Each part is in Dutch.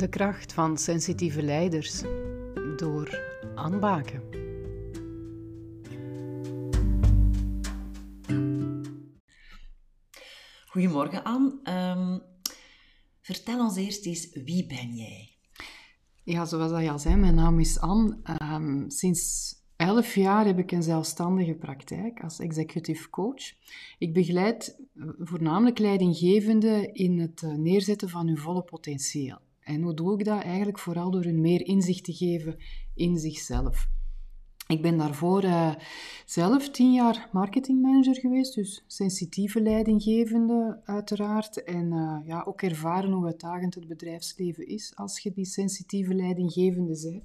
De kracht van sensitieve leiders door aanbaken. Goedemorgen Anne. Ehm, vertel ons eerst eens, wie ben jij? Ja, zoals je al zei, mijn naam is Anne. Um, sinds elf jaar heb ik een zelfstandige praktijk als executive coach. Ik begeleid voornamelijk leidinggevenden in het eh, neerzetten van hun volle potentieel. En hoe doe ik dat? Eigenlijk vooral door hun meer inzicht te geven in zichzelf. Ik ben daarvoor uh, zelf tien jaar marketingmanager geweest, dus sensitieve leidinggevende uiteraard. En uh, ja, ook ervaren hoe uitdagend het bedrijfsleven is als je die sensitieve leidinggevende bent.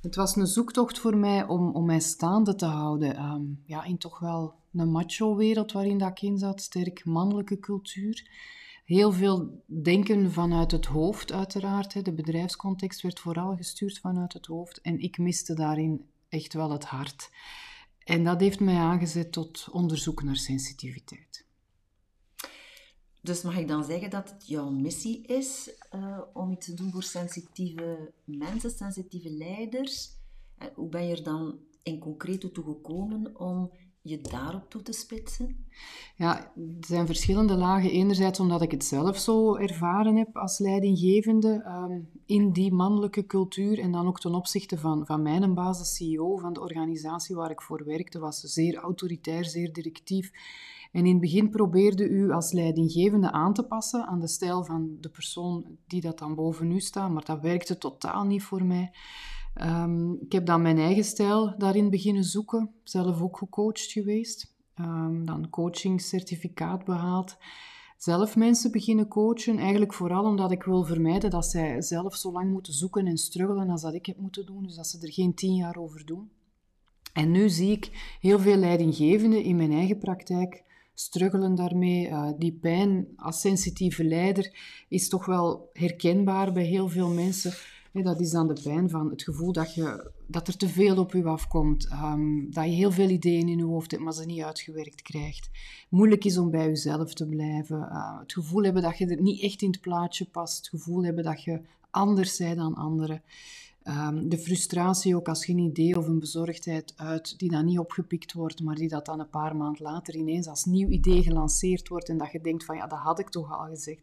Het was een zoektocht voor mij om, om mij staande te houden um, ja, in toch wel een macho-wereld waarin dat ik in zat, sterk mannelijke cultuur. Heel veel denken vanuit het hoofd, uiteraard. De bedrijfscontext werd vooral gestuurd vanuit het hoofd. En ik miste daarin echt wel het hart. En dat heeft mij aangezet tot onderzoek naar sensitiviteit. Dus mag ik dan zeggen dat het jouw missie is uh, om iets te doen voor sensitieve mensen, sensitieve leiders? En hoe ben je er dan in concreet toe gekomen om je daarop toe te spitsen? Ja, er zijn verschillende lagen. Enerzijds omdat ik het zelf zo ervaren heb als leidinggevende um, in die mannelijke cultuur en dan ook ten opzichte van, van mijn baas, de CEO van de organisatie waar ik voor werkte, was zeer autoritair, zeer directief. En in het begin probeerde u als leidinggevende aan te passen aan de stijl van de persoon die dat dan boven u staat, maar dat werkte totaal niet voor mij. Um, ik heb dan mijn eigen stijl daarin beginnen zoeken, zelf ook gecoacht geweest, um, dan coachingscertificaat behaald. Zelf mensen beginnen coachen, eigenlijk vooral omdat ik wil vermijden dat zij zelf zo lang moeten zoeken en struggelen als dat ik heb moeten doen, dus dat ze er geen tien jaar over doen. En nu zie ik heel veel leidinggevenden in mijn eigen praktijk struggelen daarmee. Uh, die pijn als sensitieve leider is toch wel herkenbaar bij heel veel mensen. Dat is dan de pijn van het gevoel dat, je, dat er te veel op je afkomt. Um, dat je heel veel ideeën in je hoofd hebt, maar ze niet uitgewerkt krijgt. Moeilijk is om bij jezelf te blijven. Uh, het gevoel hebben dat je er niet echt in het plaatje past. Het gevoel hebben dat je anders bent dan anderen. Um, de frustratie ook als je een idee of een bezorgdheid uit die dan niet opgepikt wordt, maar die dat dan een paar maanden later ineens als nieuw idee gelanceerd wordt en dat je denkt van ja, dat had ik toch al gezegd.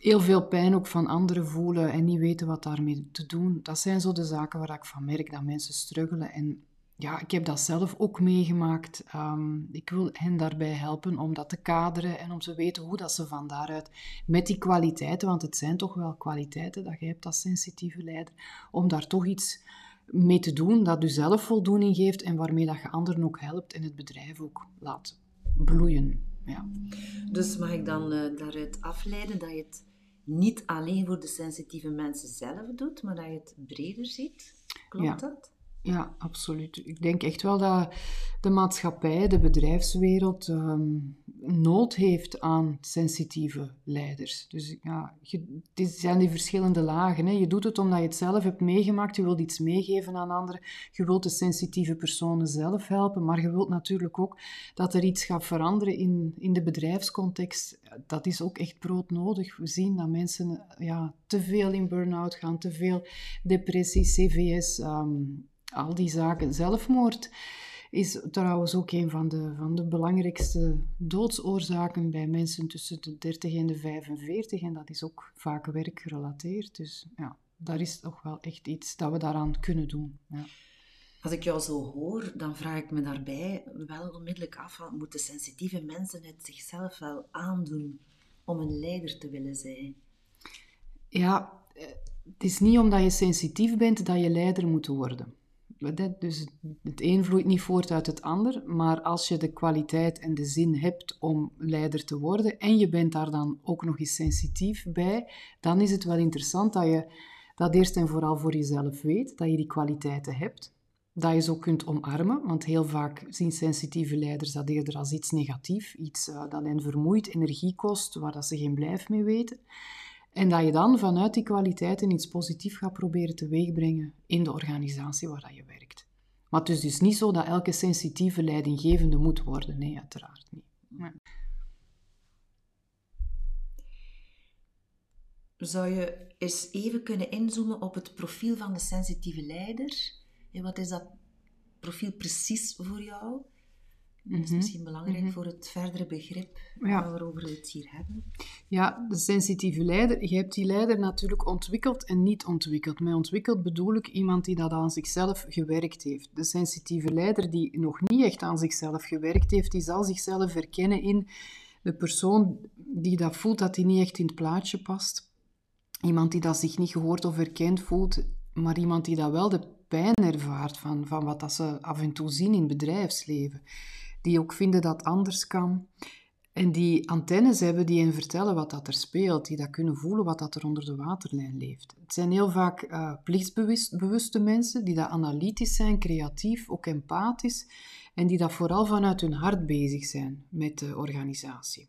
Heel veel pijn ook van anderen voelen en niet weten wat daarmee te doen. Dat zijn zo de zaken waar ik van merk dat mensen struggelen. En ja, ik heb dat zelf ook meegemaakt. Um, ik wil hen daarbij helpen om dat te kaderen en om te weten hoe dat ze van daaruit met die kwaliteiten, want het zijn toch wel kwaliteiten dat je hebt als sensitieve leider, om daar toch iets mee te doen dat u zelf voldoening geeft en waarmee dat je anderen ook helpt en het bedrijf ook laat bloeien. Ja. Dus mag ik dan uh, daaruit afleiden dat je het niet alleen voor de sensitieve mensen zelf doet, maar dat je het breder ziet? Klopt ja. dat? Ja, absoluut. Ik denk echt wel dat de maatschappij, de bedrijfswereld, um, nood heeft aan sensitieve leiders. Dus ja, het zijn die verschillende lagen. Hè. Je doet het omdat je het zelf hebt meegemaakt, je wilt iets meegeven aan anderen, je wilt de sensitieve personen zelf helpen, maar je wilt natuurlijk ook dat er iets gaat veranderen in, in de bedrijfscontext. Dat is ook echt broodnodig. We zien dat mensen ja, te veel in burn-out gaan, te veel depressie, CVS... Um, al die zaken. Zelfmoord is trouwens ook een van de, van de belangrijkste doodsoorzaken bij mensen tussen de 30 en de 45. En dat is ook vaak werkgerelateerd. Dus ja, daar is toch wel echt iets dat we daaraan kunnen doen. Ja. Als ik jou zo hoor, dan vraag ik me daarbij wel onmiddellijk af, moeten sensitieve mensen het zichzelf wel aandoen om een leider te willen zijn? Ja, eh, het is niet omdat je sensitief bent dat je leider moet worden. Dus het een vloeit niet voort uit het ander, maar als je de kwaliteit en de zin hebt om leider te worden en je bent daar dan ook nog eens sensitief bij, dan is het wel interessant dat je dat eerst en vooral voor jezelf weet, dat je die kwaliteiten hebt, dat je ze ook kunt omarmen, want heel vaak zien sensitieve leiders dat eerder als iets negatiefs, iets uh, dat hen vermoeit, energie kost, waar dat ze geen blijf mee weten. En dat je dan vanuit die kwaliteiten iets positiefs gaat proberen teweegbrengen in de organisatie waar dat je werkt. Maar het is dus niet zo dat elke sensitieve leidinggevende moet worden. Nee, uiteraard niet. zou je eens even kunnen inzoomen op het profiel van de sensitieve leider? En wat is dat profiel precies voor jou? Dat is Mhm. misschien belangrijk Mhm. voor het verdere begrip Ja. waarover we het hier hebben. Ja, de sensitieve leider. Je hebt die leider natuurlijk ontwikkeld en niet ontwikkeld. Met ontwikkeld bedoel ik iemand die dat aan zichzelf gewerkt heeft. De sensitieve leider die nog niet echt aan zichzelf gewerkt heeft, die zal zichzelf herkennen in de persoon die dat voelt dat hij niet echt in het plaatje past. Iemand die dat zich niet gehoord of erkend voelt, maar iemand die dat wel de pijn ervaart van, van wat dat ze af en toe zien in het bedrijfsleven. Die ook vinden dat anders kan. En die antennes hebben die hen vertellen wat dat er speelt, die dat kunnen voelen wat dat er onder de waterlijn leeft. Het zijn heel vaak uh, plichtsbewuste mensen die dat analytisch zijn, creatief, ook empathisch en die dat vooral vanuit hun hart bezig zijn met de organisatie.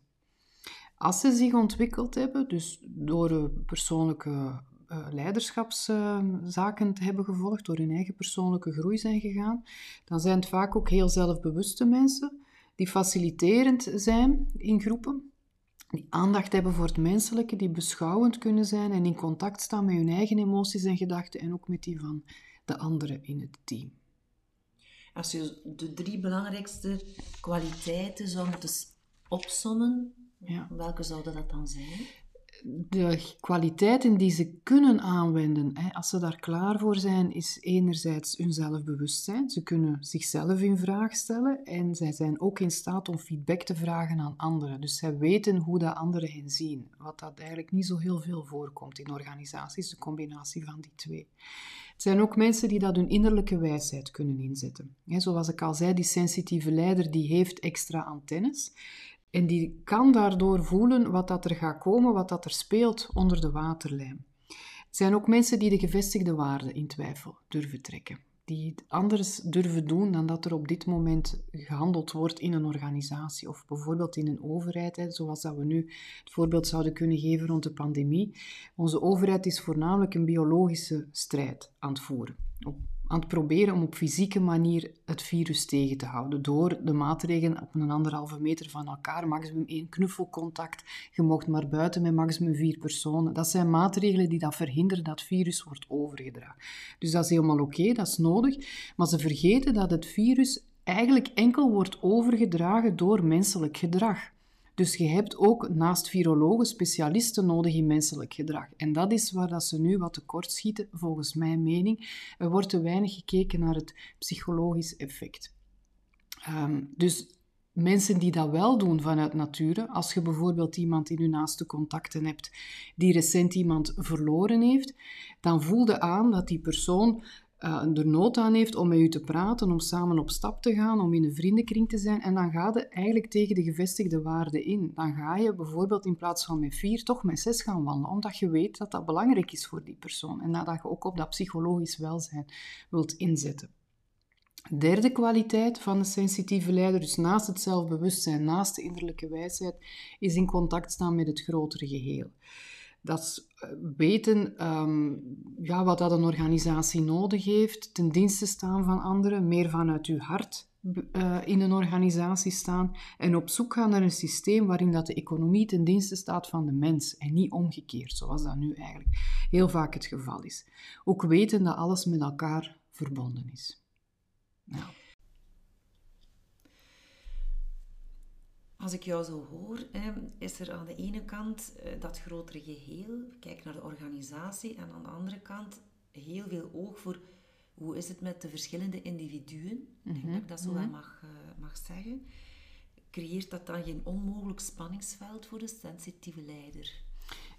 Als ze zich ontwikkeld hebben, dus door persoonlijke uh, leiderschapszaken te hebben gevolgd, door hun eigen persoonlijke groei zijn gegaan, dan zijn het vaak ook heel zelfbewuste mensen die faciliterend zijn in groepen, die aandacht hebben voor het menselijke, die beschouwend kunnen zijn en in contact staan met hun eigen emoties en gedachten en ook met die van de anderen in het team. Als je de drie belangrijkste kwaliteiten zou moeten opsommen, ja. welke zouden dat dan zijn? De kwaliteiten die ze kunnen aanwenden, hè, als ze daar klaar voor zijn, is enerzijds hun zelfbewustzijn. Ze kunnen zichzelf in vraag stellen en zij zijn ook in staat om feedback te vragen aan anderen. Dus zij weten hoe dat anderen hen zien, wat dat eigenlijk niet zo heel veel voorkomt in organisaties, de combinatie van die twee. Het zijn ook mensen die dat hun innerlijke wijsheid kunnen inzetten. Zoals ik al zei, die sensitieve leider die heeft extra antennes. En die kan daardoor voelen wat dat er gaat komen, wat dat er speelt onder de waterlijn. Het zijn ook mensen die de gevestigde waarden in twijfel durven trekken. Die anders durven doen dan dat er op dit moment gehandeld wordt in een organisatie of bijvoorbeeld in een overheid, zoals dat we nu het voorbeeld zouden kunnen geven rond de pandemie. Onze overheid is voornamelijk een biologische strijd aan het voeren. Aan het proberen om op fysieke manier het virus tegen te houden. Door de maatregelen op een anderhalve meter van elkaar, maximum één knuffelcontact. Je mocht maar buiten met maximum vier personen. Dat zijn maatregelen die dat verhinderen dat het virus wordt overgedragen. Dus dat is helemaal oké, dat is nodig. Maar ze vergeten dat het virus eigenlijk enkel wordt overgedragen door menselijk gedrag. Dus je hebt ook naast virologen specialisten nodig in menselijk gedrag. En dat is waar dat ze nu wat tekort schieten, volgens mijn mening. Er wordt te weinig gekeken naar het psychologisch effect. Um, dus mensen die dat wel doen vanuit nature, als je bijvoorbeeld iemand in je naaste contacten hebt die recent iemand verloren heeft, dan voel je aan dat die persoon uh, er nood aan heeft om met u te praten, om samen op stap te gaan, om in een vriendenkring te zijn. En dan ga je eigenlijk tegen de gevestigde waarden in. Dan ga je bijvoorbeeld in plaats van met vier toch met zes gaan wandelen, omdat je weet dat dat belangrijk is voor die persoon. En dat je ook op dat psychologisch welzijn wilt inzetten. Derde kwaliteit van een sensitieve leider, dus naast het zelfbewustzijn, naast de innerlijke wijsheid, is in contact staan met het grotere geheel. Dat is weten um, ja, wat dat een organisatie nodig heeft, ten dienste staan van anderen, meer vanuit uw hart uh, in een organisatie staan en op zoek gaan naar een systeem waarin dat de economie ten dienste staat van de mens en niet omgekeerd, zoals dat nu eigenlijk heel vaak het geval is. Ook weten dat alles met elkaar verbonden is. Nou. Als ik jou zo hoor, is er aan de ene kant dat grotere geheel, kijk naar de organisatie, en aan de andere kant heel veel oog voor hoe is het met de verschillende individuen. Mm -hmm. Ik denk dat ik dat zo wel mag, mag zeggen. Creëert dat dan geen onmogelijk spanningsveld voor de sensitieve leider?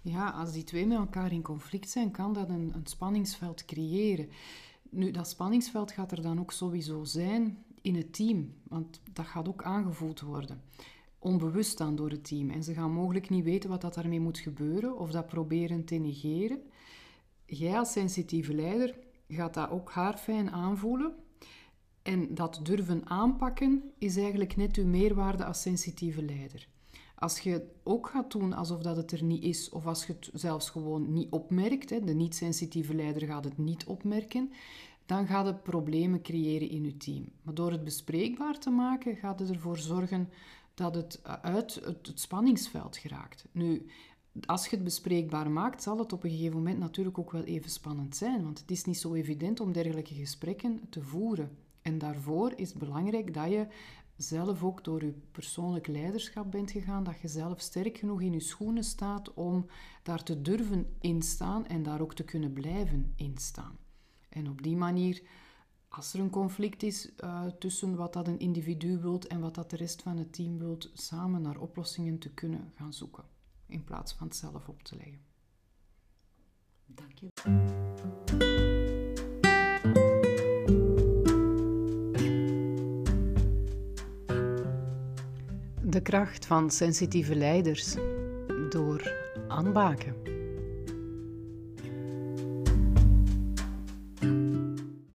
Ja, als die twee met elkaar in conflict zijn, kan dat een, een spanningsveld creëren. Nu, dat spanningsveld gaat er dan ook sowieso zijn in het team, want dat gaat ook aangevoeld worden. Onbewust dan door het team. En ze gaan mogelijk niet weten wat dat daarmee moet gebeuren of dat proberen te negeren. Jij als sensitieve leider gaat dat ook haarfijn aanvoelen. En dat durven aanpakken is eigenlijk net uw meerwaarde als sensitieve leider. Als je het ook gaat doen alsof dat het er niet is, of als je het zelfs gewoon niet opmerkt, de niet-sensitieve leider gaat het niet opmerken, dan gaat het problemen creëren in je team. Maar door het bespreekbaar te maken, gaat het ervoor zorgen dat het uit het, spanningsveld geraakt. Nu, als je het bespreekbaar maakt, zal het op een gegeven moment natuurlijk ook wel even spannend zijn. Want het is niet zo evident om dergelijke gesprekken te voeren. En daarvoor is het belangrijk dat je zelf ook door je persoonlijk leiderschap bent gegaan, dat je zelf sterk genoeg in je schoenen staat om daar te durven instaan en daar ook te kunnen blijven instaan. En op die manier, als er een conflict is uh, tussen wat dat een individu wilt en wat dat de rest van het team wilt, samen naar oplossingen te kunnen gaan zoeken, in plaats van het zelf op te leggen. Dank je. De kracht van sensitieve leiders door aanbaken.